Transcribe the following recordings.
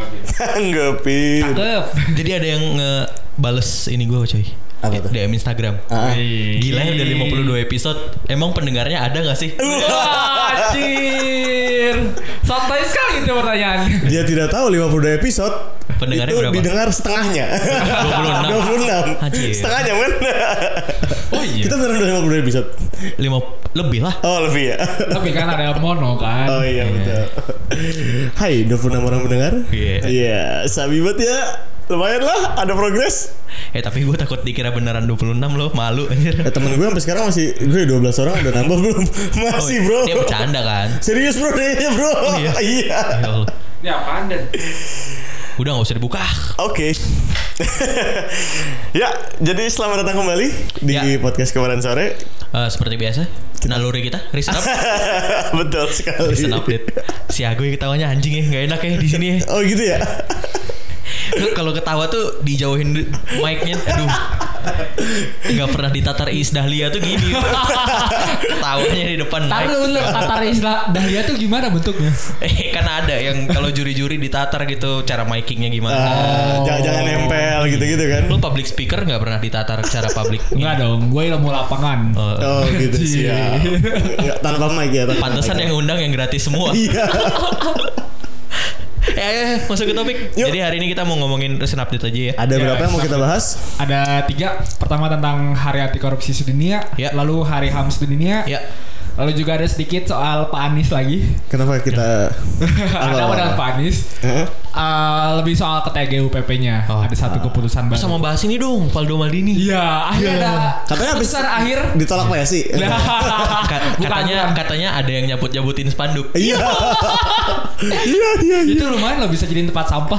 Tanggepin. Cakep. Jadi ada yang ngebales ini gue coy. Apa tuh? DM Instagram. Ah. Gila ya udah 52 episode. Emang pendengarnya ada gak sih? Wah, anjir. Santai sekali itu pertanyaan. Dia tidak tahu 52 episode. Pendengarnya itu berapa? didengar setengahnya. 26. 26. Anjir. Setengahnya kan? Oh iya. Kita udah 52 episode. Lima lebih lah. Oh lebih ya. Tapi kan ada mono kan. Oh iya betul. Hai 26 orang pendengar. Iya. Iya, sabi banget ya. Lumayan lah, ada progres. Eh tapi gue takut dikira beneran 26 loh, malu anjir. Eh, temen gue sampai sekarang masih gue 12 orang udah nambah belum? Masih Oh, bro. Dia bercanda kan. Serius bro dia bro. iya? iya. Ya Allah. Ini apaan dan? Udah gak usah dibuka. Oke. ya, jadi selamat datang kembali di Ya. podcast kemarin sore. Eh, seperti biasa, naluri kita, Rizan up, Betul sekali. Rizan update. Si Agoy ketawanya anjing ya, nggak enak ya di sini ya. Oh gitu ya. Lu kalau ketawa tuh dijauhin mic-nya, aduh. Nggak pernah ditatar Is Dahlia tuh gini. Ketawanya di depan Taruh mic. dulu tatar Isla Dahlia tuh gimana bentuknya? Eh kan ada yang kalau juri-juri ditatar gitu cara micingnya gimana. Ah, jangan, jangan nempel gitu-gitu kan. Lu public speaker nggak pernah ditatar cara public. Enggak dong, gue ilmu lapangan. Oh, Oh gitu sih ya. Nggak, tanpa mic ya. tanpa Pantesan mic. yang undang yang gratis semua. Iya. Eh, eh, masuk ke topik. Yuk. Jadi hari ini kita mau ngomongin recent update aja ya. Ada Ya, berapa yang mau kita bahas? Ada tiga. Pertama tentang Hari Anti Korupsi Sedunia, Ya. lalu Hari HAM Sedunia, Ya. lalu juga ada sedikit soal Pak Anies lagi. Kenapa kita ada apa dengan Pak Anies? Heeh. Eh, lebih soal ke TGUPP-nya. Oh. Ada satu keputusan baru. Sama bahas ini dong, Valdo Maldini. Iya, akhirnya ada Katanya keputusan akhir. ditolak. Nah, Ka- bukan, katanya bukan. katanya ada yang nyabut-nyabutin spanduk. Iya. Iya iya. iya. itu lumayan loh bisa jadi tempat sampah.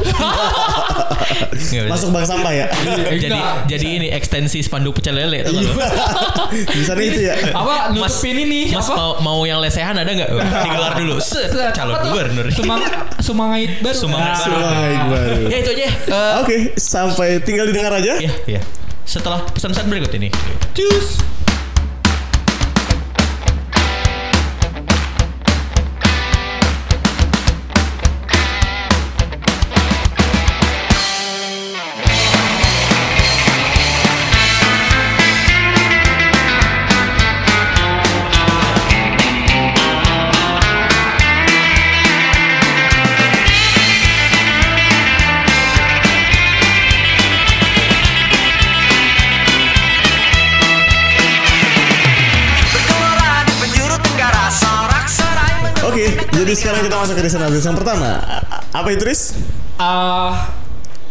Bisa. Masuk bank sampah ya. Eh, jadi enggak. jadi ini ekstensi spanduk pecel lele? Bisa nih itu ya. apa Mas nutupin ini Mas apa? mau mau yang lesehan ada nggak? Digelar dulu. Set, Set, calon gubernur. Sumang Sumangait baru. Sumangait Ya itu aja. Oke, sampai tinggal didengar aja. Ya, ya. Setelah pesan-pesan berikut ini. Cus. Oke, jadi sekarang kita masuk ke desain update yang pertama. Apa itu, Riz? Eh,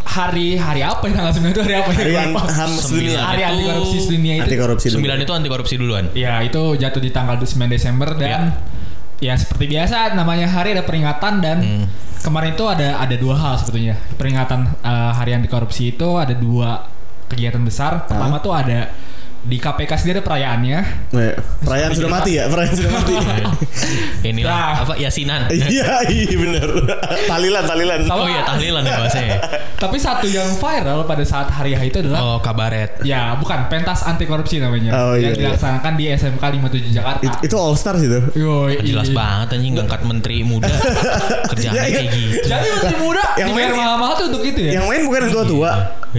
hari hari apa ya tanggal 9 itu hari apa ya? Hari. HAM Sembilan. sedunia. Hari anti korupsi dunia itu. Anti korupsi dulu. Sembilan itu anti korupsi duluan. Ya itu jatuh di tanggal 9 Desember dan ya seperti biasa namanya hari ada peringatan dan Hmm. kemarin itu ada ada dua hal sebetulnya peringatan eh, hari anti korupsi itu ada dua kegiatan besar pertama tuh ada di KPK sendiri ada perayaannya Eh, Perayaan sudah mati ya? Perayaan sudah mati. Inilah Nah. apa yasinan. Iya, iya bener. Talilan, talilan. Sama- Oh iya tahlilan ya bahasanya. tapi satu yang viral pada saat hari H itu adalah Oh kabaret. ya bukan pentas anti korupsi namanya Oh, iya, yang iya. dilaksanakan di SMK 57 Jakarta It- itu All Stars itu. Yoi. Jelas banget anjing ngangkat menteri muda. Kerjaannya Ya, iya. kayak gitu. Jadi menteri muda Yang main- mahal-mahal tuh untuk itu ya Yang main bukan yang tua-tua.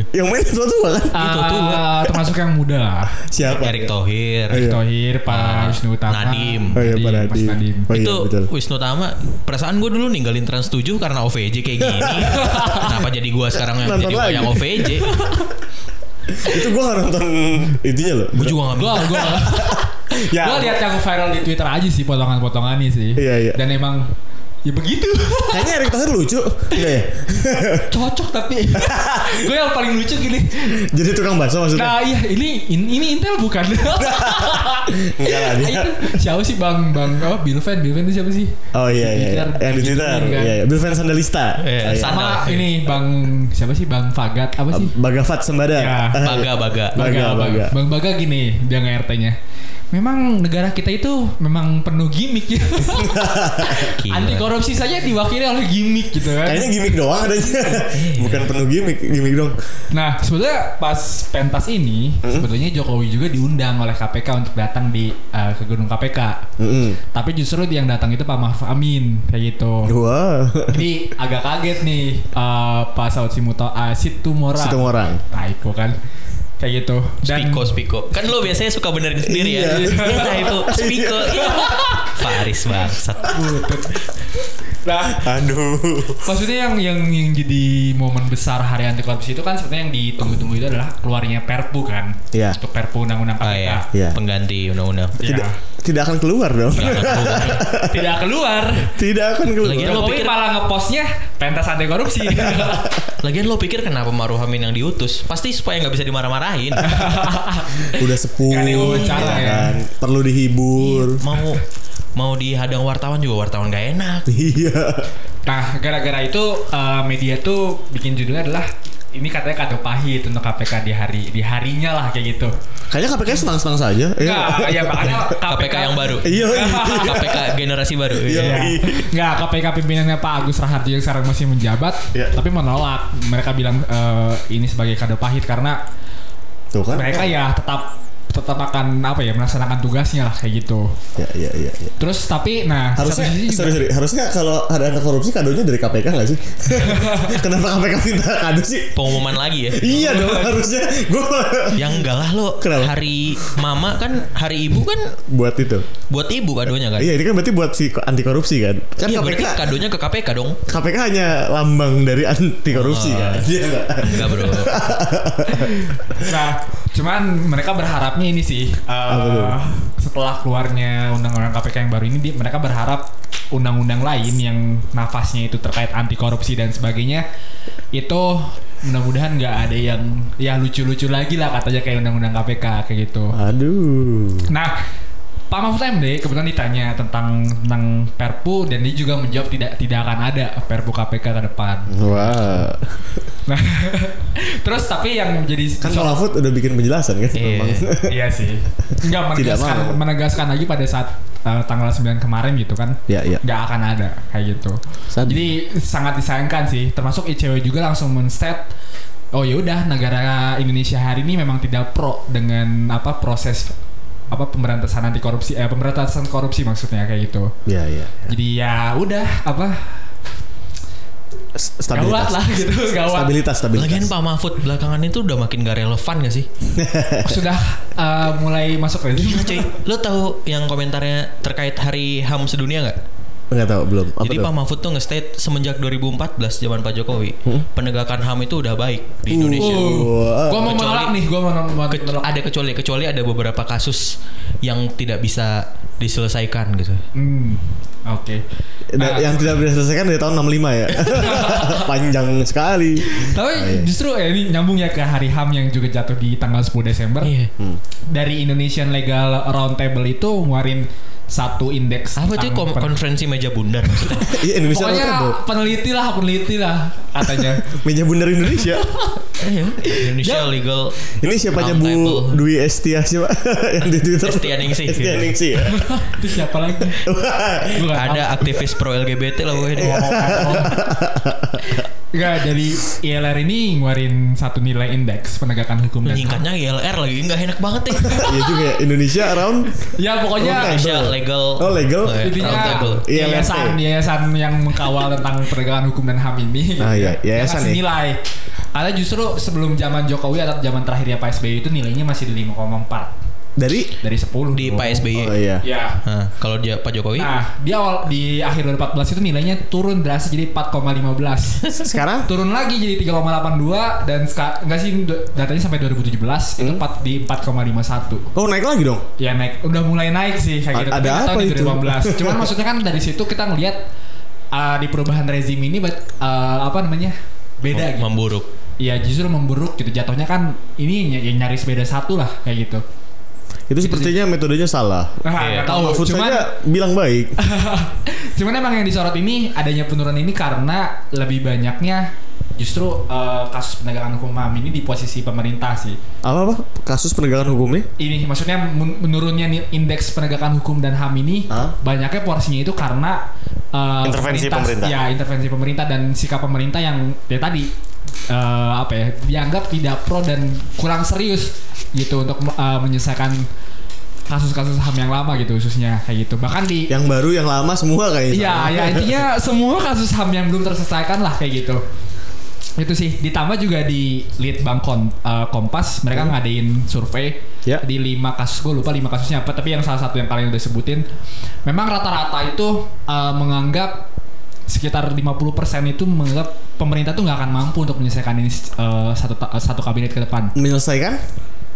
Yang main yang tua-tua kan? Ah, tua. termasuk yang muda Siapa? Erik Thohir. Iya. Tohir, Pak Wisnu Utama Nadim. Oh iya, Pak Nadim. Nadim. Oh iya, itu betul. Wisnu Tama perasaan gue dulu ninggalin Trans 7 karena OVJ kayak gini kenapa jadi gue sekarang yang Nonton jadi lagi. yang OVJ itu gua gak nonton itunya loh. gue juga gak Gua minta gua Ya. gua lihat yang viral di Twitter aja sih potongan-potongannya sih. Iya, iya. Dan emang ya begitu. Kayaknya Erik Thohir lucu. Ya? Cocok tapi gue yang paling lucu gini. Jadi tukang bakso maksudnya? Nah iya ini ini, ini Intel bukan? Enggak lah Ah, dia. siapa sih Bang Bang oh Bilvan Bilvan itu siapa sih? Oh iya iya. iya. Twitter. Yang di Twitter. Kan. Iya, iya. Bilvan Sandalista. Iya, Oh, iya. Sama Sandal. ini Bang siapa sih Bang Fagat apa sih? Bagafat Sembada. Ya. baga baga Baga, Baga, Baga. Bang Baga gini dia nge-RT-nya. Memang negara kita itu memang penuh gimmick ya. Anti korupsi saja diwakili oleh gimmick gitu kan. Kayaknya gimmick doang adanya. Bukan penuh gimmick, gimmick dong. Nah, sebetulnya pas pentas ini, sebetulnya Jokowi juga diundang oleh KPK untuk datang di eh, ke gedung KPK. Mm-mm. Tapi justru yang datang itu Pak Mahfud Amin kayak gitu. Wah. Jadi agak kaget nih eh, Pak Saud Simuto uh, Situmorang. Situ orang. Nah, itu kan kayak gitu. Spiko, Spiko. Kan lo biasanya suka benerin sendiri ya. Iya. Iya, itu Spiko. Faris bangsat. Nah, Aduh. maksudnya yang yang yang jadi momen besar hari anti korupsi itu kan sebenarnya yang ditunggu-tunggu itu adalah keluarnya Perpu kan. Iya. Untuk Perpu Undang-Undang Ah KPK. ya, Iya. pengganti undang-undang. Iya. Tidak akan keluar dong. Tidak keluar. tidak akan keluar. Lagian lo pikir- malah ngepostnya pentas anti korupsi. Lagian lo pikir kenapa Maruf Amin yang diutus? Pasti supaya nggak bisa dimarah-marahin. Udah sepuh. Ya ya. kan. Perlu dihibur. mau mau dihadang wartawan juga wartawan gak enak. Iya. nah, gara-gara itu eh, media tuh bikin judulnya adalah ini katanya kado pahit untuk KPK di hari di harinya lah kayak gitu. Kayaknya KPK senang-senang saja. Enggak, ya makanya KPK yang baru. Iya. KPK generasi baru. Iya. Iya. Nggak, KPK pimpinannya Pak Agus Raharjo yang sekarang masih menjabat, Iya. tapi menolak. Mereka bilang eh, ini sebagai kado pahit karena Tuh kan. mereka ya tetap tetap akan apa ya melaksanakan tugasnya lah kayak gitu. Ya, ya, ya, ya. Terus tapi nah Harusnya, juga- sorry, sorry. Harusnya kalau ada anak korupsi kadonya dari KPK nggak sih? Kenapa KPK minta kado sih? Pengumuman lagi ya. Iya dong harusnya. Gue Yang enggak lah lo. Kenapa? Hari mama kan hari ibu kan buat itu. buat ibu kadonya kan. Iya ini kan berarti buat si anti korupsi kan? Kan Iya KPK berarti kadonya ke KPK dong. KPK hanya lambang dari anti korupsi Oh. kan? Iya nggak? Enggak bro. Nah, cuman mereka berharapnya ini sih uh, setelah keluarnya undang-undang KPK yang baru ini di- mereka berharap undang-undang lain yang nafasnya itu terkait anti korupsi dan sebagainya itu mudah-mudahan nggak ada yang ya lucu-lucu lagi lah katanya kayak undang-undang KPK kayak gitu. Aduh. Nah, Pak Mahfud MD kebetulan ditanya tentang tentang Perpu dan dia juga menjawab tidak tidak akan ada Perpu KPK ke depan. Wah. Nah, terus tapi yang menjadi Kan Pak Mahfud udah bikin penjelasan kan? Iya. Memang. iya sih. Enggak Tidak menegaskan mau. menegaskan lagi pada saat uh, tanggal 9 kemarin gitu kan. Iya, iya. Nggak akan ada kayak gitu. Jadi sangat disayangkan sih. Termasuk ICW juga langsung men-state oh ya udah negara Indonesia hari ini memang tidak pro dengan apa proses apa pemberantasan anti korupsi eh pemberantasan korupsi maksudnya kayak gitu. Iya, iya. Jadi ya udah apa S- gawat Stabilitas. lah gitu gawat. Stabilitas, stabilitas. Lagian Pak Mahfud belakangan itu udah makin gak relevan gak sih? Sudah uh, mulai masuk rezim. Iya cuy. Lo tahu yang komentarnya terkait Hari HAM sedunia nggak? Enggak tahu belum. Apa Jadi tuh? Pak Mahfud tuh nge-state semenjak 2014 zaman Pak Jokowi, penegakan HAM itu udah baik di Indonesia. Wah. Gua mau Kecuali- menolak nih, gua mau Ke- menolak. ada kecuali kecuali ada beberapa kasus yang tidak bisa diselesaikan gitu. Hmm, oke. Da- Nah, yang tidak bisa diselesaikan dari tahun 65 ya. Panjang sekali. Tapi Oh, iya. justru eh, ini nyambung ya ke hari HAM yang juga jatuh di tanggal 10 Desember. Iya. Dari Indonesian Legal Roundtable itu ngeluarin satu indeks. Apa tuh tentang kom- konferensi meja bundar maksudnya? Iya Indonesia Pokoknya peneliti lah, peneliti lah katanya. Meja bundar Indonesia. Iya. Indonesia Ya. Legal Ini siapanya Bu. Dwi Estia siapa yang di Twitter? Estia Ningsih. Estia Ningsih ya. Itu siapa lagi? Ada aktivis pro LGBT lah pokoknya. Enggak, dari ILR ini ngeluarin satu nilai indeks penegakan hukum dan HAM. Menyingkatnya ILR lagi nggak enak banget ya. Iya juga ya Indonesia Round. Ya pokoknya Indonesia Legal. Oh, legal. Eh, intinya. Iya, yayasan yayasan yang mengkawal tentang penegakan hukum dan ham ini Ah, iya, yayasan nih. nilai karena justru sebelum zaman Jokowi atau zaman terakhirnya Pak SBY itu nilainya masih di 5,4 Dari dari 10 Di. Pak SBY. Oh iya. ya Nah, kalau dia Pak Jokowi nah di awal di akhir 2014 itu nilainya turun drastis jadi 4,15 Sekarang turun lagi jadi 3,82 dan enggak sih datanya sampai 2017 itu Hmm. 4 di 4,51 Oh naik lagi dong. Ya naik, udah mulai naik sih kayak gitu. A- ada apa di itu? 2015. Cuman maksudnya kan dari situ kita ngelihat uh, di perubahan rezim ini bet- uh, apa namanya beda mem- gitu. memburuk. Iya justru memburuk gitu. Jatuhnya kan ini ya nyaris beda satu lah kayak gitu. Itu sepertinya metodenya salah. Nah, Iya. nggak tahu. Mahfud Cuman, saja bilang baik. cuman emang yang disorot ini adanya penurunan ini karena lebih banyaknya justru eh, kasus penegakan hukum HAM ini di posisi pemerintah sih. Apa apa? Kasus penegakan hukumnya? Ini maksudnya men- menurunnya indeks penegakan hukum dan HAM ini Hah? banyaknya porsinya itu karena eh, Intervensi pemerintah. Ya, intervensi pemerintah dan sikap pemerintah yang ya tadi eh, apa ya dianggap tidak pro dan kurang serius gitu untuk eh, menyelesaikan kasus-kasus HAM yang lama gitu khususnya kayak gitu. Bahkan di Yang baru, yang lama semua kayaknya. Iya, ya intinya semua kasus HAM yang belum terselesaikan lah kayak gitu. Itu sih ditambah juga di Litbang Kom- eh, Kompas mereka ngadain survei Ya. di lima kasus gue lupa lima kasusnya apa tapi yang salah satu yang kalian udah sebutin memang rata-rata itu eh, menganggap sekitar 50% itu menganggap pemerintah tuh nggak akan mampu untuk menyelesaikan ini eh, satu ta- satu kabinet ke depan Menyelesaikan?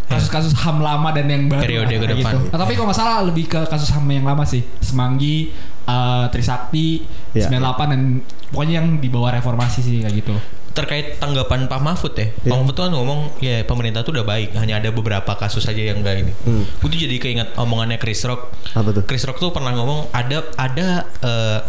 kasus-kasus HAM lama dan yang baru Periode ke kayak depan. gitu. Nah, tapi kalau nggak salah lebih ke kasus HAM yang lama sih Semanggi eh, Trisakti Ya. 98 dan pokoknya yang di bawah reformasi sih kayak gitu terkait tanggapan Pak Mahfud ya. Iya. Pak Mahfud tuh kan ngomong ya pemerintah tuh udah baik, hanya ada beberapa kasus aja yang enggak ini. Hmm. Gue tuh jadi keinget omongannya Chris Rock. Apa tuh? Chris Rock tuh pernah ngomong ada ada eh,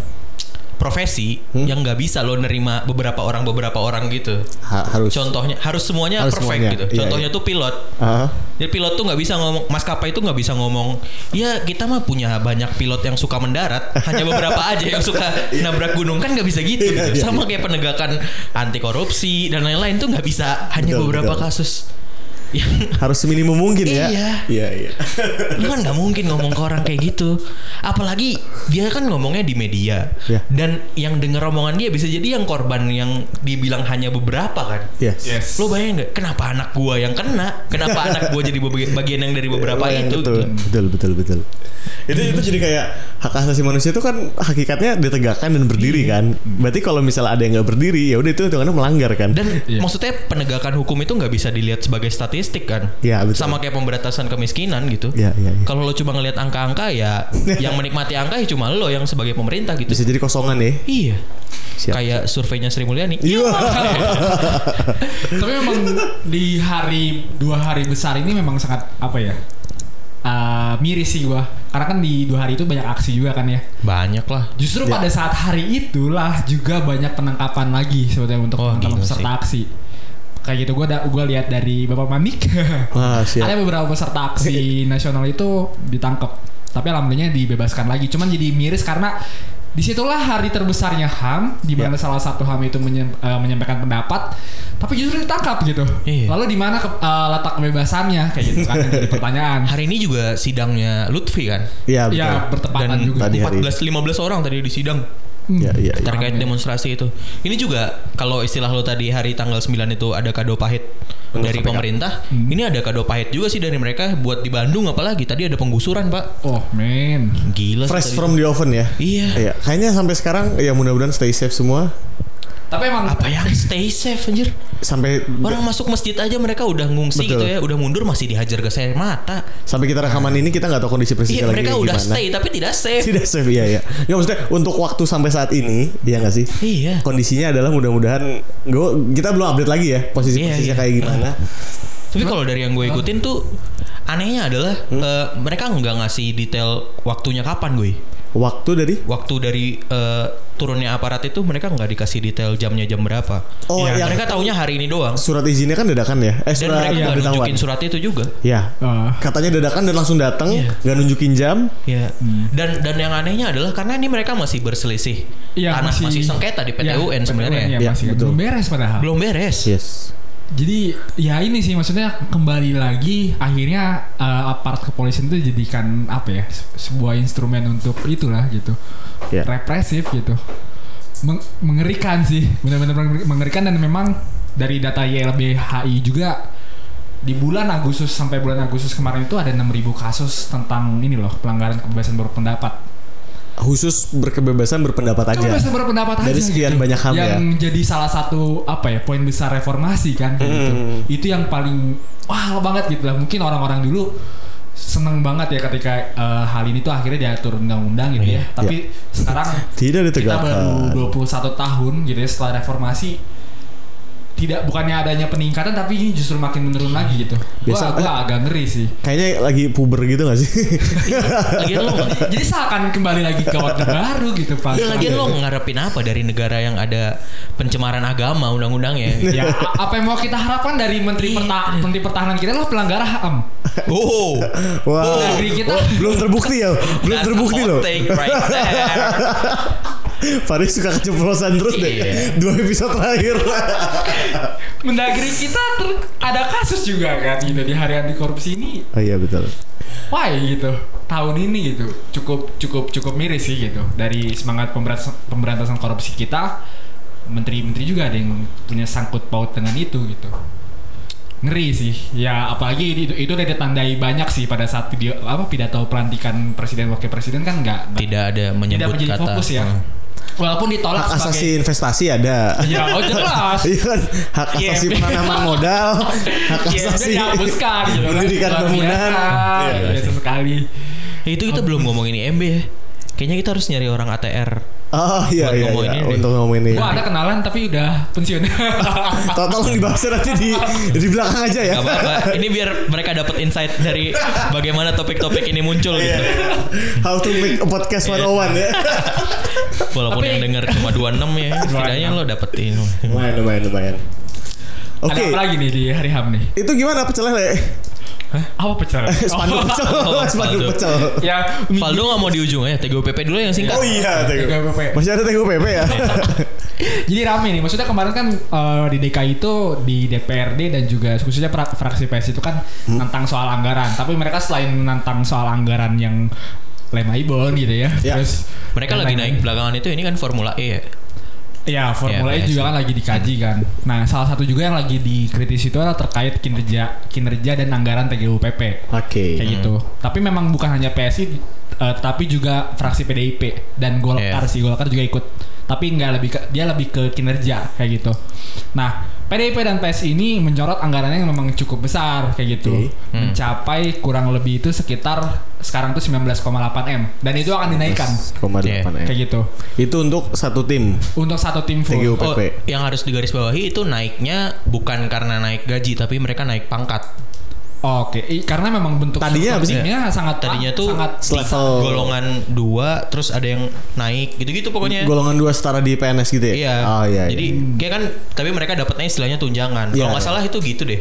profesi Hmm? yang nggak bisa lo nerima beberapa orang beberapa orang gitu. Ha- harus. Contohnya harus semuanya Harus perfect semuanya, gitu. iya, Contohnya iya. tuh pilot. Ah, Jadi pilot tuh nggak bisa ngomong, maskapai itu nggak bisa ngomong. Ya kita mah punya banyak pilot yang suka mendarat, hanya beberapa aja yang suka nabrak gunung kan nggak bisa gitu. Iya, gitu. iya, Sama kayak penegakan anti korupsi dan lain-lain tuh nggak bisa hanya Betul, beberapa betul. kasus. Yang harus seminimum mungkin ya. Iya. Iya, iya. lu kan nggak mungkin ngomong ke orang kayak gitu. Apalagi dia kan ngomongnya di media. Iya. Dan yang denger omongan dia bisa jadi yang korban yang dibilang hanya beberapa kan. Yes. yes Lo bayangin nggak? Kenapa anak gua yang kena? Kenapa anak gua jadi bagi- bagian yang dari beberapa Iya, itu? betul, gitu. betul, betul, betul. Itu itu jadi kayak hak asasi manusia itu kan hakikatnya ditegakkan dan berdiri kan. Berarti kalau misalnya ada yang nggak berdiri, ya udah itu hitungannya melanggar kan. Dan Iya. maksudnya penegakan hukum itu nggak bisa dilihat sebagai statistik kan? Iya, betul. Sama kayak pemberantasan kemiskinan gitu. Iya, iya, iya. Kalau lo cuma ngelihat angka-angka ya, yang menikmati angka ya cuma lo yang sebagai pemerintah gitu. bisa jadi kosongan ya. Iya. Siap. Kayak surveinya Sri Mulyani. Iya. tapi memang di hari dua hari besar ini memang sangat apa ya eh, miris sih gua karena kan di dua hari itu banyak aksi juga kan ya Banyak lah. Justru Ya. pada saat hari itulah juga banyak penangkapan lagi sebetulnya untuk Oh, teman-teman peserta aksi. Kayak gitu gue ada gue lihat dari Bapak Manik. Wah, siap. ada beberapa peserta aksi nasional itu ditangkap. Tapi alhamdulillahnya dibebaskan lagi. Cuman jadi miris karena di situlah hari terbesarnya HAM di mana Ya. salah satu HAM itu menye- eh, menyampaikan pendapat tapi justru ditangkap gitu. Iya. Lalu di mana ke- eh, letak kebebasannya kayak gitu kan jadi pertanyaan. Hari ini juga sidangnya Lutfi kan. Iya, betul. Ya bertepatan Dan juga. tadi hari- 14 15 orang tadi di sidang Hmm. Iya, iya, iya. terkait demonstrasi itu. Ini juga kalau istilah lo tadi hari tanggal 9 itu ada kado pahit Untuk dari pemerintah. Ini ada kado pahit juga sih dari mereka buat di Bandung apalagi tadi ada penggusuran, Pak. Oh men. Gila Fresh from the oven ya. Iya. Iya, kayaknya sampai sekarang ya mudah-mudahan stay safe semua. Tapi emang Apa yang stay safe anjir? Sampai Orang masuk masjid aja mereka udah ngungsi Betul. gitu ya, udah mundur masih dihajar gas air mata. sampai kita rekaman ini kita nggak tahu kondisi Iya, persisnya lagi mereka udah gimana. stay tapi tidak safe. Tidak safe iya ya. Nggak maksudnya untuk waktu sampai saat ini, iya nggak sih? Iya. Kondisinya adalah mudah-mudahan gue kita belum update lagi ya posisi Iya, posisinya iya. kayak gimana. Tapi kalau dari yang gue ikutin tuh anehnya adalah Hmm? eh, mereka nggak ngasih detail waktunya kapan gue. Waktu dari Waktu dari eh, turunnya aparat itu mereka nggak dikasih detail jamnya jam berapa. Oh, Ya, yang- mereka taunya hari ini doang. surat izinnya kan dadakan ya? Eh Dan surat mereka nggak nunjukin surat itu juga. Ya. eh, Katanya dadakan dan langsung datang, Iya. nggak nunjukin jam. Ya. Dan dan yang anehnya adalah karena ini mereka masih berselisih. Iya, Tanah masih, sengketa di PT Iya, UN sebenarnya. Iya, masih kan. betul. Belum beres padahal. Belum beres. Yes. Jadi ya ini sih maksudnya kembali lagi akhirnya eh, aparat kepolisian itu dijadikan apa ya se- sebuah instrumen untuk itulah gitu. Ya. represif gitu. Meng- mengerikan sih benar-benar menger- mengerikan dan memang dari data YLBHI juga di bulan Agustus sampai bulan Agustus kemarin itu ada 6.000 kasus tentang ini loh pelanggaran kebebasan berpendapat Khusus berkebebasan berpendapat aja. Kebebasan berpendapat Dari aja sekian gitu. banyak HAM yang ya. jadi salah satu apa ya poin besar reformasi kan kayak gitu. Hmm. Itu yang paling wah banget gitu lah. Mungkin orang-orang dulu seneng banget ya ketika eh, hal ini tuh akhirnya diatur undang-undang gitu Iya. ya. Tapi sekarang Tidak kita ditegakkan. baru 21 tahun gitu ya setelah reformasi tidak bukannya adanya peningkatan tapi ini justru makin menurun lagi gitu. Biasa- Gua, gua agak ngeri sih. Kayaknya lagi puber gitu gak sih? Lagian lo Jadi seakan kembali lagi ke waktu baru gitu Pak. Ya lagian lo ngarepin apa dari negara yang ada pencemaran agama undang-undangnya? Ya, a- apa yang mau kita harapkan dari menteri Iya. perta menteri pertahanan kita lah pelanggar HAM. Oh, Wow. negeri kita- Oh, belum terbukti ya? Belum terbukti loh. right. Faris suka keceplosan terus deh. Iya. Dua episode terakhir. Mendagri kita ter- ada kasus juga kan gitu di hari anti korupsi ini. oh iya betul. Why gitu tahun ini gitu cukup cukup cukup miris sih gitu dari semangat pemberantasan, pemberantasan korupsi kita menteri-menteri juga ada yang punya sangkut paut dengan itu gitu ngeri sih ya apalagi itu itu udah ditandai banyak sih pada saat video apa pidato pelantikan presiden wakil presiden kan nggak Tidak ada menyebut menjadi kata. fokus ya Hmm. Walaupun ditolak Hak asasi sebagai investasi ada. ya oh jelas Iya kan hak Iya. asasi penanaman modal, hak Iya, asasi dihapuskan gitu kan. pendidikan bangunan. biasa, Iya. biasa sekali Ya, itu kita belum ngomongin IMB ya. Kayaknya kita harus nyari orang ATR. Oh iya iya, ngomongin iya. ini. untuk ngomongin ini. Gua ada kenalan tapi udah pensiun. To- Tolong dibahas nanti di di belakang aja ya. Gak apa-apa. Ini biar mereka dapat insight dari bagaimana topik-topik ini muncul Iya. gitu. How to make a podcast 101 ya. Walaupun Tapi- yang denger cuma 26 ya, setidaknya lo dapetin. lumayan lumayan lumayan. Oke. Ada apa lagi nih di hari HAM nih? Itu gimana pecel lele? Apa pecel? Spanduk pecel, Oh, spanduk pecel. ya Valdo gak mau di ujung ya, TGOPP dulu yang singkat. Oh iya. TGOPP. Masih ada TGOPP ya? Jadi rame nih. Maksudnya kemarin kan eh, di DKI itu di DPRD dan juga khususnya fraksi PS itu kan Hmm. nantang soal anggaran. Tapi mereka selain menantang soal anggaran yang lem ibon gitu ya. Ya. Terus Mereka lagi naik belakangan itu ini kan Formula E ya. Ya, Formula E Ya, juga kan lagi dikaji kan. Nah, salah satu juga yang lagi dikritisi itu adalah terkait kinerja kinerja dan anggaran TGUPP. Oke. Kayak gitu. Tapi memang bukan hanya PSI eh, tapi juga fraksi PDIP dan Golkar Iya. sih. Golkar juga ikut. Tapi nggak lebih ke, dia lebih ke kinerja kayak gitu. Nah, PDIP dan PSI ini mencorot anggarannya yang memang cukup besar kayak gitu. Hmm. Mencapai kurang lebih itu sekitar sekarang tuh 19,8 M dan itu akan dinaikkan 1,8 Iya. M. kayak gitu. Itu untuk satu tim Untuk satu tim full. TGUPP. Oh, yang harus digarisbawahi itu naiknya bukan karena naik gaji tapi mereka naik pangkat. Oke, I- karena memang bentuk Tadinya apa sih? strukturnya sangat Tadinya tuh sangat Selevel Golongan dua terus ada yang naik gitu-gitu pokoknya. golongan dua setara di PNS gitu ya? Iya. Oh iya. Jadi iya. kayak kan tapi mereka dapatnya istilahnya tunjangan. Kalau Iya, nggak iya. salah itu gitu deh.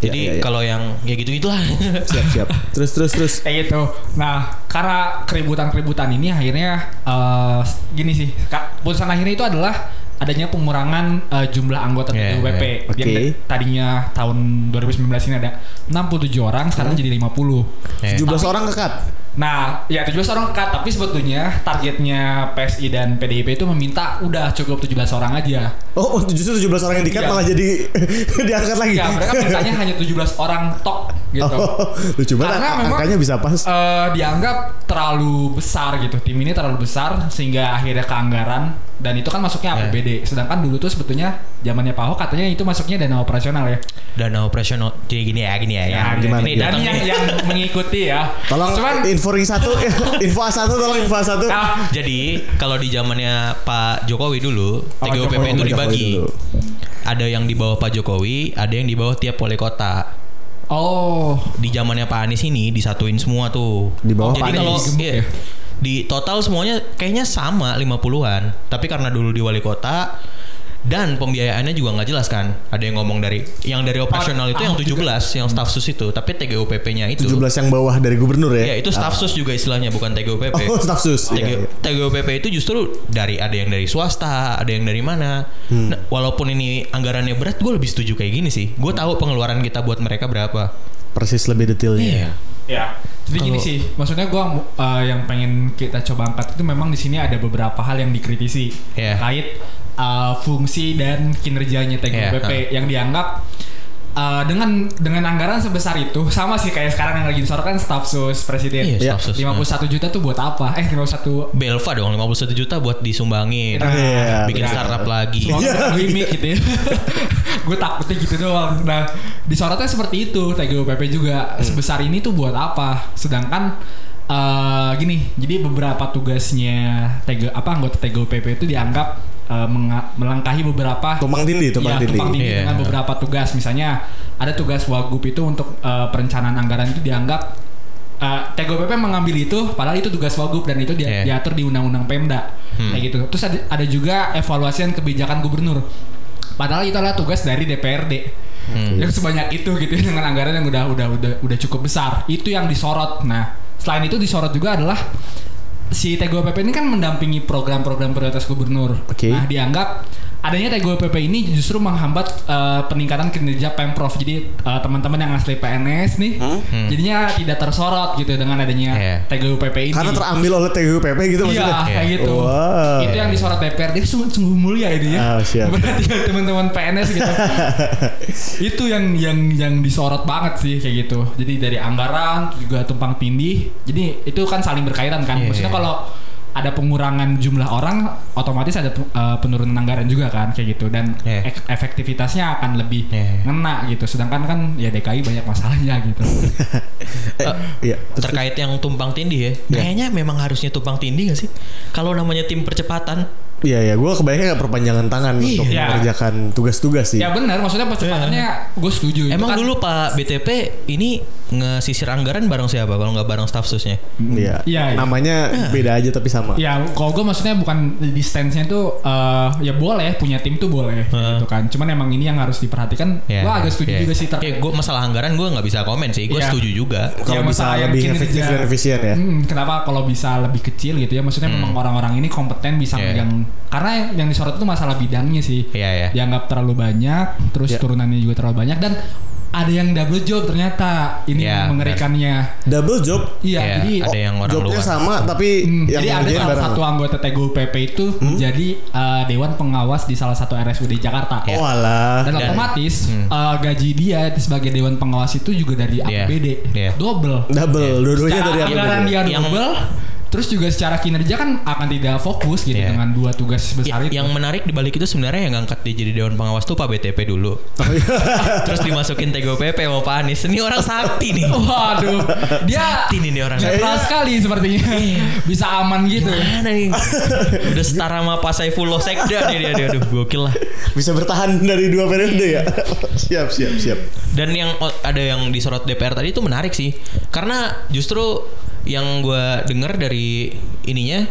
Jadi iya, iya. kalau yang ya gitu-gitulah. siap siap. Terus terus terus. kayak gitu. Nah, karena keributan-keributan ini akhirnya eh, gini sih, Kak, putusan akhirnya itu adalah adanya pengurangan eh, jumlah anggota TGUPP iya. Oke. yang tadinya tahun 2019 ini ada 67 orang, sekarang Hmm. jadi 50. Eh, 17 orang kekat. Nah, ya 17 orang cut, tapi sebetulnya targetnya PSI dan PDIP itu meminta udah cukup 17 orang aja. Oh, oh, justru 17 orang yang dikat Iya. malah jadi diangkat lagi. Ya, mereka mintanya hanya 17 orang tok gitu. Oh, lucu banget. Karena memang- Angkanya bisa pas. eh dianggap terlalu besar gitu tim ini terlalu besar sehingga akhirnya ke anggaran dan itu kan masuknya Ya. APBD sedangkan dulu tuh sebetulnya zamannya Pak Ahok katanya itu masuknya dana operasional ya dana operasional jadi gini ya gini ya. ya, yang gimana? nih dan yang, yang mengikuti ya Tolong cuman info ring satu, info A1 tolong info A1. ah, Jadi kalau di zamannya Pak Jokowi dulu, TGOPP Jokowi. itu Jokowi dibagi. dulu. Ada yang di bawah Pak Jokowi, ada yang di bawah tiap wali kota. oh Di zamannya Pak Anies ini disatuin semua tuh. Di bawah Jadi Pak kalau Anies. Gemuk iya, ya? Di total semuanya kayaknya sama 50-an. Tapi karena dulu di wali kota dan pembiayaannya juga nggak jelas kan. Ada yang ngomong dari yang dari operasional itu yang Ahok juga. 17 yang staff sus itu, tapi TGOPP-nya itu 17 yang bawah dari gubernur ya. Ya itu staff sus juga istilahnya bukan TGOPP. Oh, staff sus. Iya, TG iya. TGOPP itu justru dari ada yang dari swasta, ada yang dari mana. Hmm. Nah, walaupun ini anggarannya berat, gue lebih setuju kayak gini sih. Gue tahu pengeluaran kita buat mereka berapa. Persis lebih detailnya. Iya. Ya. Jadi gini Kalau- sih maksudnya gua uh, yang pengen kita coba angkat itu memang di sini ada beberapa hal yang dikritisi. Iya. terkait uh, fungsi dan kinerjanya TGUPP Iya, yang dianggap uh, dengan dengan anggaran sebesar itu sama sih kayak sekarang yang lagi disorot kan staff sus presiden Iya, staff sus. 51 juta tuh buat apa eh 51 Belva dong 51 juta buat disumbangin. Nah, Iya, bikin benar. startup lagi. Suami gimmick gitu ya. gue takutnya gitu doang. Nah, disorotnya seperti itu TGUPP juga. Hmm. Sebesar ini tuh buat apa? Sedangkan eh gini, jadi beberapa tugasnya TG apa anggota TGUPP itu dianggap eh, melangkahi beberapa Tumpang tindih, tumpang tindih. tumpang tindih Iya. dengan beberapa tugas. Misalnya ada tugas wagub itu untuk eh, perencanaan anggaran itu dianggap eh, TGOPP mengambil itu, padahal itu tugas wagub dan itu dia- Iya. diatur di undang-undang Pemda Hmm. kayak gitu. Terus ada, ada juga evaluasian kebijakan gubernur. Padahal itu adalah tugas dari DPRD. Hmm. Yang sebanyak itu gitu ya, dengan anggaran yang udah udah udah udah cukup besar. Itu yang disorot. Nah, selain itu disorot juga adalah si TGOPP ini kan mendampingi program-program prioritas gubernur. Oke. Nah, dianggap adanya TGOPP ini justru menghambat eh, peningkatan kinerja Pemprov. Jadi eh, teman-teman yang asli PNS nih Hmm. jadinya tidak tersorot gitu dengan adanya Iya. TGOPP ini. Karena terambil oleh TGUPP gitu Iya, maksudnya. kayak gitu. Wow. Itu yang disorot DPR. Jadi sungguh, sungguh mulia ini ya. Ah, siap. Berarti teman-teman PNS gitu. itu yang yang yang disorot banget sih kayak gitu. Jadi dari anggaran juga tumpang tindih. Jadi itu kan saling berkaitan kan. Iya, Maksudnya iya. kalau ada pengurangan jumlah orang, otomatis ada uh, penurunan anggaran juga kan kayak gitu. Dan Iya. ek- efektivitasnya akan lebih Iya. ngena gitu. Sedangkan kan ya DKI banyak masalahnya gitu. Eh, Iya. Terus- Terkait yang tumpang tindih ya, Iya. kayaknya memang harusnya tumpang tindih gak sih? Kalau namanya tim percepatan, Iya ya, gue kebayangnya nggak perpanjangan tangan untuk Iya. mengerjakan tugas-tugas sih. ya benar, maksudnya percepatannya gue setuju. Emang kan- dulu Pak BTP ini ngesisir anggaran bareng siapa? Kalau nggak bareng staf susnya? Iya. Iya, iya. Namanya beda aja tapi sama. Ya, kalau gue maksudnya bukan di stance-nya tuh eh, ya boleh punya tim tuh boleh Heeh. gitu kan. Cuman emang ini yang harus diperhatikan. Ya, Gue agak setuju ya. juga sih Ya, terkait. gue masalah anggaran gue nggak bisa komen sih. Gue Iya. setuju juga. Kalau Ya, bisa yang lebih efektif dan efisien ya. Hmm, kenapa kalau bisa lebih kecil gitu ya? Maksudnya memang orang-orang ini kompeten bisa Hmm. Iya. megang karena yang, yang disorot itu masalah bidangnya sih. Iya ya. Dianggap terlalu banyak, terus Ya. turunannya juga terlalu banyak dan ada yang double job ternyata. Ini Ya, yang mengerikannya. Double job. Iya, Iya, jadi ada yang orang Jobnya luar. sama tapi Hmm, yang jadi ada salah satu anggota TGUPP itu Hmm? menjadi uh, dewan pengawas di salah satu RSUD Jakarta. Oh alah. Dan, Dan- otomatis Hmm. uh, gaji dia sebagai dewan pengawas itu juga dari Iya, APBD. iya. Double. Double, dua-duanya Secara dari anggaran APBD. dia Yang- double. Terus juga secara kinerja kan akan tidak fokus gitu Iya. dengan dua tugas Ya, besar itu. yang menarik di balik itu sebenarnya yang ngangkat dia jadi dewan pengawas tuh Pak BTP dulu. Oh, iya. Terus dimasukin TGOPP sama Pak Anies. Ini orang sakti nih. Waduh, dia Sakti nih nih orang. netral sekali sepertinya. Bisa aman gitu. Mana nih? Udah setara sama Pak Saifullah Sekda nih dia, dia. Aduh, gokil lah. Bisa bertahan dari dua periode ya. siap, siap, siap. Dan yang ada yang disorot DPR tadi itu menarik sih. Karena justru yang gue denger dari ininya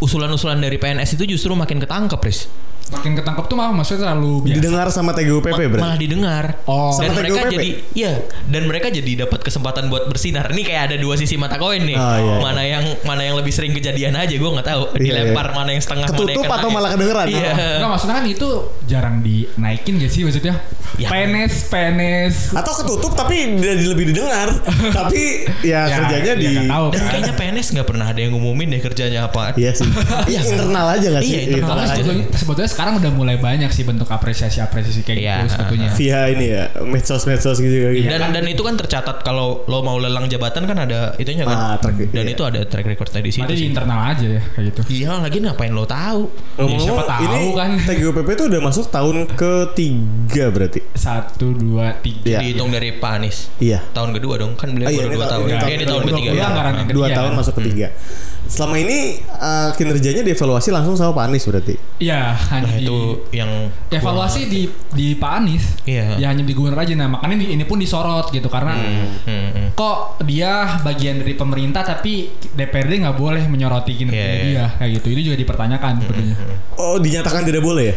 usulan-usulan dari PNS itu justru makin ketangkep, Riz. Makin ketangkep tuh mah maksudnya terlalu biasa. Didengar sama TGUPP Ma- berarti. malah didengar. Oh. dan Sama mereka TGOPP? jadi iya, dan mereka jadi dapat kesempatan buat bersinar. Ini kayak ada dua sisi mata koin nih. Oh, iya. Mana yang mana yang lebih sering kejadian aja gue nggak tahu. Iya, Dilempar iya. mana yang setengah mana yang Ketutup atau ya. malah kedengeran? Iya. Enggak maksudnya kan itu jarang dinaikin gak sih maksudnya? Ya. PNS, PNS. Atau ketutup tapi lebih didengar. tapi ya, Ya, kerjanya ya di nggak tahu Dan kan. kayaknya PNS nggak pernah ada yang ngumumin deh kerjanya apa. Iya sih. Iya internal aja gak sih? Iya, internal Karena aja. sebetulnya sekarang udah mulai banyak sih bentuk apresiasi-apresiasi kayak Iya, gitu sebetulnya. Via ini ya, medsos-medsos gitu. gitu. Iya. Dan dan itu kan tercatat kalau lo mau lelang jabatan kan ada itunya Ah, kan. track- dan iya. itu ada track recordnya di situ Berarti di sih. internal aja ya kayak gitu. Iya lagi ngapain lo tahu? Ngomong-ngomong, Ya, siapa tahu ini kan. TGUPP itu udah masuk tahun ketiga berarti. Satu, dua, tiga. Iya. Dihitung dari Pak Anies. Iya. Tahun kedua dong kan beliau Ah, iya, baru dua tahun- tahun. ini Iya, tahun ini tahun ketiga. Iya, ya. Dua tahun masuk ketiga. Selama ini uh, kinerjanya dievaluasi langsung sama Pak Anies berarti. Iya, Nah hanya itu di- yang evaluasi di di Pak Anies. Iya. Ya hanya di gubernur aja. Nah, makanya ini pun disorot gitu karena Hmm, hmm. kok dia bagian dari pemerintah tapi DPRD nggak boleh menyoroti kinerja Iya, iya. dia kayak gitu. Ini juga dipertanyakan sebetulnya. Oh dinyatakan tidak boleh ya?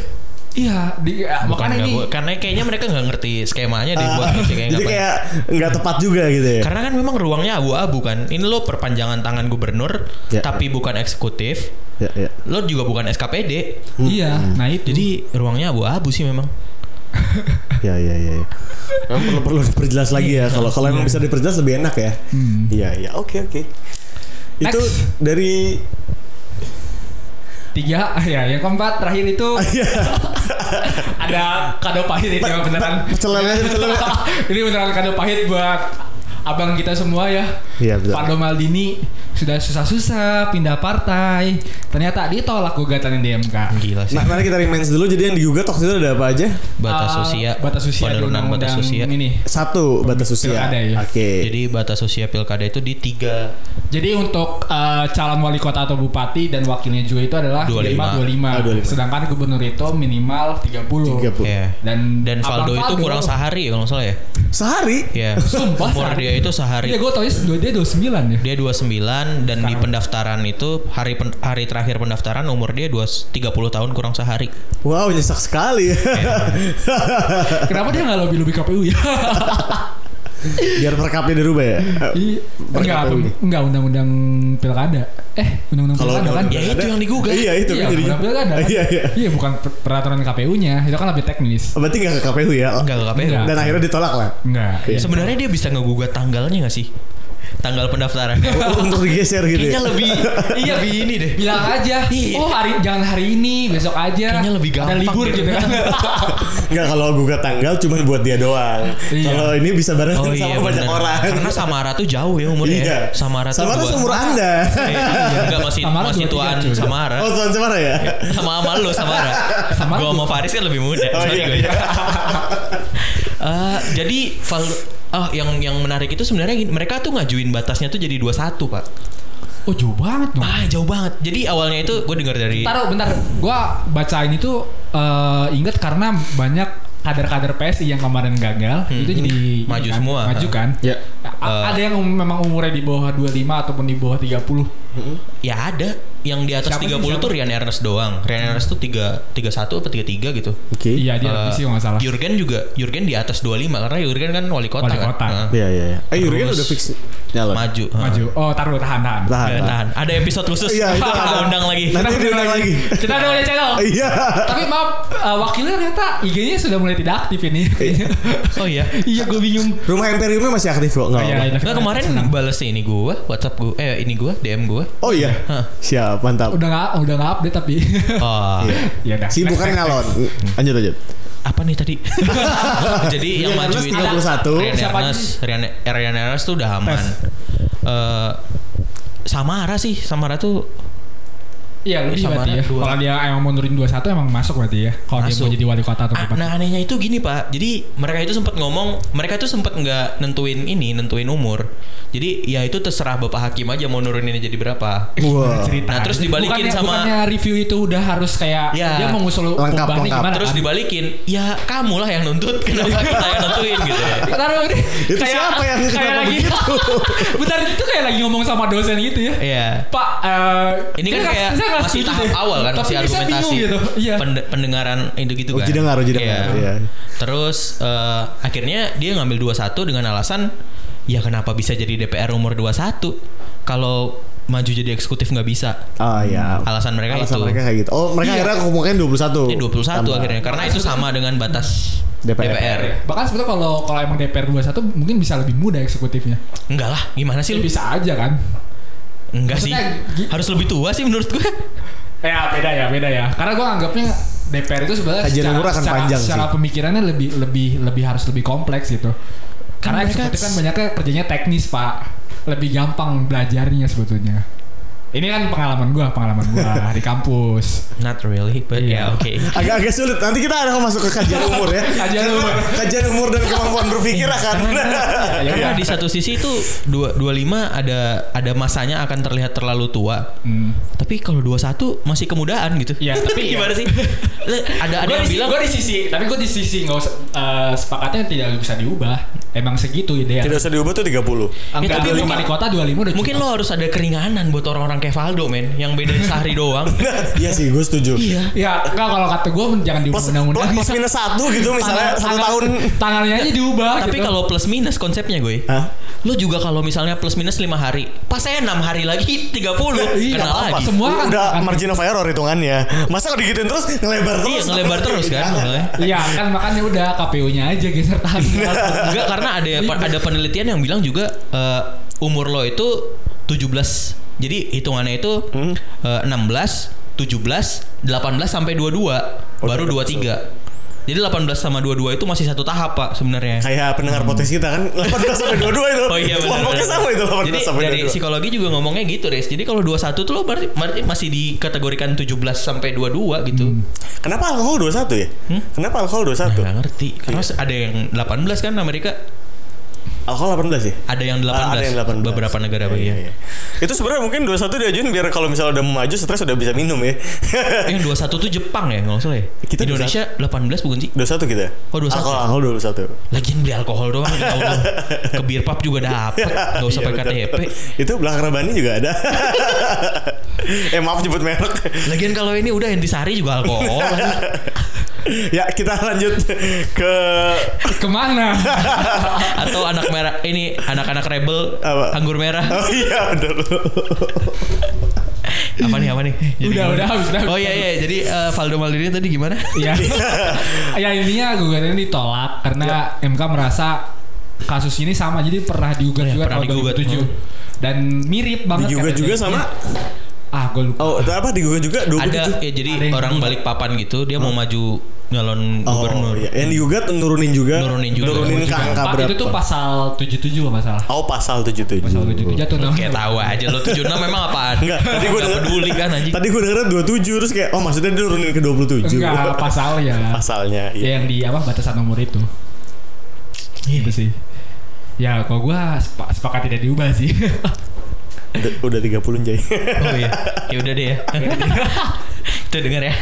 Iya, di, ya, Bukan makanya ini bo- karena kayaknya mereka nggak ngerti skemanya deh buat ngecek kayak Jadi ngapain. kayak nggak tepat juga gitu ya? Karena kan memang ruangnya abu-abu kan. Ini lo perpanjangan tangan gubernur Ya. tapi bukan eksekutif. Ya, ya. Lo juga bukan SKPD. Iya, nah itu. Jadi ruangnya abu-abu sih memang. Ya, ya, ya. ya. Memang perlu perlu diperjelas lagi ya. Kalau kalau emang bisa diperjelas lebih enak ya. Hmm. Iya, iya. Oke, oke. Itu Next. dari tiga ya yang keempat terakhir itu Iya. Ada kado pahit ini beneran pecel lele. ini beneran kado pahit buat abang kita semua ya. Iya, betul. Pardo Maldini sudah susah-susah pindah partai. Ternyata ditolak gugatannya di MK. Gila sih. Nah, mari kita reminds dulu jadi yang digugat waktu itu ada apa aja? batas Ah, usia. batas usia Penurunan batas usia. Ini. Satu batas usia. Pilkada ya. Oke. Jadi batas usia pilkada itu di tiga Jadi untuk eh, calon wali kota atau bupati dan wakilnya juga itu adalah 25. 25. Ah, 25. Sedangkan gubernur itu minimal 30. 30. ya. Dan Dan Valdo itu kurang sehari kalau nggak salah ya. Sehari. Ya. Sumpah, Umur sehari. dia itu sehari. Iya gue tau dia 29 ya. Dia 29 dan di pendaftaran itu hari pen- hari terakhir pendaftaran umur dia 2 30 tahun kurang sehari. Wow, nyesek sekali. Kenapa dia nggak lobby lobby KPU ya? Biar perkapnya dirubah ya. Iya. enggak, KPU enggak undang-undang pilkada. Eh, undang-undang Kalau pilkada kan? Ya itu yang digugat. Iya, itu iya, kan jadi. undang pilkada kan? Iya, iya. Iya, bukan per- peraturan KPU-nya. Itu kan lebih teknis. Berarti nggak ke KPU ya? Enggak ke KPU. Enggak. Dan akhirnya ditolak lah. Enggak. Iya. Sebenarnya dia bisa ngegugat tanggalnya nggak sih? Tanggal pendaftaran. Untuk digeser gitu Kayaknya ya. lebih iya lebih ini deh. Bilang aja, Iya. oh hari jangan hari ini, besok aja. Kayaknya lebih Ada gampang libur gitu. gitu kan. Enggak kalau gugat tanggal cuma buat dia doang. Iya. Kalau ini bisa bareng Oh sama iya banyak bener. orang. Karena Samara tuh jauh ya umurnya. Iya. ya. Samara tuh Samara seumur Anda. Eh, iya, enggak masih Samara masih 23, tuan cuy. Samara. Oh, tuan Samara ya? Sama sama lu Samara. Samara Gua sama Faris kan lebih muda. Oh Sorry iya. iya. Eh, jadi Val Ah, yang yang menarik itu sebenarnya gini, mereka tuh ngajuin batasnya tuh jadi 21, Pak. Oh jauh banget dong. Ah, jauh banget. Jadi awalnya itu gue dengar dari Taruh bentar, gua bacain itu eh, inget karena banyak kader-kader PSI yang kemarin gagal itu jadi Maju kan, semua. maju kan Ya. A- Eh. ada yang memang umurnya di bawah 25 ataupun di bawah 30 ya ada yang di atas Siapa sih, 30 siapa? tuh Rian Ernest doang. Rian Ernest tuh 3 31 apa 33 gitu. Oke. iya dia Eh, revisi kalau nggak salah Jurgen juga Jurgen di atas 25 karena Jurgen kan wali kota Wali kan. kota. Heeh. Iya, iya, iya. Eh, Jurgen udah fix nyalon. Maju. heeh. maju oh taruh tahan tahan Tahan. Ya, tahan. Ada episode khusus. Iya, itu ada. undang lagi. Nanti diundang lagi. kita ada oleh channel Iya. tapi maaf eh, wakilnya ternyata IG-nya sudah mulai tidak aktif ini Oh iya. iya gue bingung Rumah Imperiumnya masih aktif kok. Nggak Oh, iya, apa-apa. iya. Enggak kemarin balas ini gua, WhatsApp gua, eh ini gua, DM gua. Oh iya. Siap, mantap. udah nggak udah nggak update tapi Oh, ya dah Sibuk kan ngalon. Lanjut lanjut. apa nih tadi? Jadi yang Rian maju Ernest itu 31. Rian Siapa Ernest, Rian, Rian Ernest tuh udah aman. Eh Samara sih, Samara tuh Iya lebih Sama berarti ya. dua. Kalau dia emang mau nurunin 21 emang masuk berarti ya. Kalau dia mau jadi wali kota atau Ah, bupati. nah anehnya itu gini pak jadi mereka itu sempat ngomong mereka itu sempat nggak nentuin ini nentuin umur jadi ya itu terserah bapak hakim aja mau nuruninnya jadi berapa Wah. cerita. Nah, terus dibalikin bukannya, sama- Bukannya review itu udah harus kayak Ya. dia mau ngusul Lengkap, lengkap. gimana? terus kan? dibalikin ya kamu lah yang nuntut kenapa kita yang nentuin gitu ya Taruh ini Itu siapa yang kayak lagi Bentar itu kayak lagi ngomong sama dosen gitu ya. Iya. Pak, eh, Ini kan kayak masih tahap deh. awal kan, Tapi masih argumentasi. gitu. Iya. Pend- pendengaran itu gitu kan. Uji dengar, uji dengar, iya. Terus eh, akhirnya dia ngambil 21 dengan alasan ya kenapa bisa jadi DPR umur 21 kalau maju jadi eksekutif nggak bisa. Oh iya. Alasan mereka Alasan itu. mereka kayak gitu. Oh, mereka Iya. akhirnya kemungkinan 21. Ini 21 Tambah. akhirnya karena itu sama dengan batas DPR. DPR. Bahkan sebetulnya kalau kalau emang DPR 21 mungkin bisa lebih mudah eksekutifnya. Enggak lah, gimana sih Ya, lu? bisa aja kan. Enggak sih. Harus lebih tua sih menurut gue. Ya beda ya, beda ya. Karena gue anggapnya DPR itu sebenarnya Kajian secara, akan secara, panjang secara sih. pemikirannya lebih lebih lebih harus lebih kompleks gitu. Karena mereka- eksekutif kan banyaknya kerjanya teknis pak, lebih gampang belajarnya sebetulnya. Ini kan pengalaman gua, pengalaman gua di kampus. Not really, but Iya. ya oke. Agak-agak sulit. Nanti kita akan masuk ke kajian umur ya. Kajian umur. Kajian umur dan kemampuan berpikir akan. Ya Karena udah. di satu sisi itu dua 25 ada ada masanya akan terlihat terlalu tua. Hmm. Tapi kalau 21 masih kemudahan gitu. Iya, tapi gimana sih? Le, ada ada Gua yang di, bilang gua di sisi, tapi gue di sisi nggak usah eh, sepakatnya tidak bisa diubah. Emang segitu ide Tidak usah diubah tuh 30. Enggak, tapi tapi mungkin- wali kota 25 udah mungkin cukup. lo harus ada keringanan buat orang-orang kayak Valdo men yang beda sehari doang. Iya sih, gue setuju. iya. Ya, enggak kalau kata gue jangan diubah Plus, undang-undang. plus minus satu gitu misalnya satu tahun. tanggalnya aja diubah Tapi gitu. kalau plus minus konsepnya gue. Hah? Lo juga kalau misalnya plus minus 5 hari, pas saya 6 hari lagi 30 Iya, kena apa-apa. lagi. Semua kan udah akan- margin of error hitungannya. Masa kalau digituin terus ngelebar terus? Iya, ngelebar terus kan. makanya. Iya kan makanya udah KPU-nya aja geser tanggal. Enggak karena ada ada penelitian yang bilang juga eh, umur lo itu 17. Jadi hitungannya itu Hmm. eh, 16, 17, 18 sampai 22 baru 23. Jadi 18 sama 22 itu masih satu tahap Pak sebenarnya. Kayak pendengar podcast kita kan 18 sampai 22 itu. Oh iya benar. Kelompoknya sama itu 18 Jadi sampai dari 22. psikologi juga ngomongnya gitu, Res. Jadi kalau 21 tuh lo berarti, berarti masih dikategorikan 17 sampai 22 gitu. Kenapa alkohol 21 ya? Kenapa alkohol 21? Nggak ngerti. Karena ada yang 18 kan Amerika, Alkohol 18 ya? ada yang 18. Ah, ada yang 18. Beberapa negara Iya, bagian. iya, iya. Itu sebenarnya mungkin 21 diajuin biar kalau misalnya udah maju stres udah bisa minum ya. Yang 21 tuh Jepang ya, nggak salah ya. Kita Indonesia 18 bukan sih? 21 kita. Oh, 21. Alkohol, alkohol 21. Lagian beli alkohol doang ya. Ke bir pub juga dapet Gak usah Iya, pakai. KTP Itu belakang Rabani juga ada. eh maaf nyebut merek. Lagian kalau ini udah intisari juga alkohol ya kita lanjut ke Ke mana? Atau anak merah Ini anak-anak rebel Apa? Anggur merah Oh iya betul. Apa nih apa nih Jadi Udah, gimana? udah, habis, udah. Oh iya iya Jadi eh, Valdo Maldini tadi gimana ya. ya intinya gugatan ini ditolak karena MK merasa kasus ini sama jadi pernah digugat Iya, juga pernah digugat. 2007 dan mirip banget Digugat katanya. juga sama? ah gue lupa Oh apa digugat juga 27. Ada ya jadi Ada orang balik papan gitu Dia mau maju Nyalon Oh, gubernur iya. Yang digugat nurunin juga. Nurunin juga. Nurunin ke Juga. angka berapa? itu tuh pasal 77 kalau nggak salah Oh pasal 77. pasal 77 jatuh nama Kayak tahu aja lo 76 memang apaan Enggak, tadi gue Nggak denger peduli kan anjing Tadi gue denger 27 terus kayak oh maksudnya dia nurunin ke 27. enggak pasal ya Pasalnya ya iya. yang di apa batasan umur itu Iya. itu sih ya kalau gue sepa- sepakat tidak diubah sih Udah, udah 30 Jay. Oh iya, ya udah deh ya. Itu dengar ya,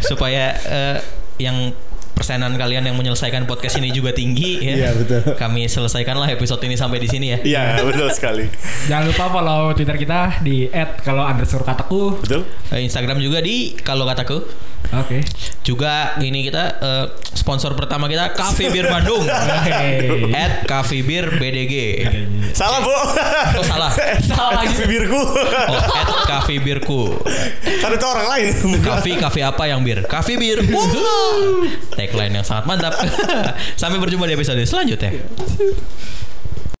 supaya eh, yang persenan kalian yang menyelesaikan podcast ini juga tinggi ya. Iya, betul. Kami selesaikanlah episode ini sampai di sini ya. Iya betul sekali. jangan lupa follow twitter kita di @kalau underscore kataku Betul? Eh, Instagram juga di kalau kataku. Oke Juga ini kita eh, sponsor pertama kita Cafe Bir Bandung. Hey. At Cafe Bir BDG. Salah bu. Oh salah. Salah lagi. Bibirku. Oh, at Cafe Birku. kan itu orang lain. Kafe kafe apa yang bir? Kafe bir. Tagline yang sangat mantap. Sampai berjumpa di episode selanjutnya.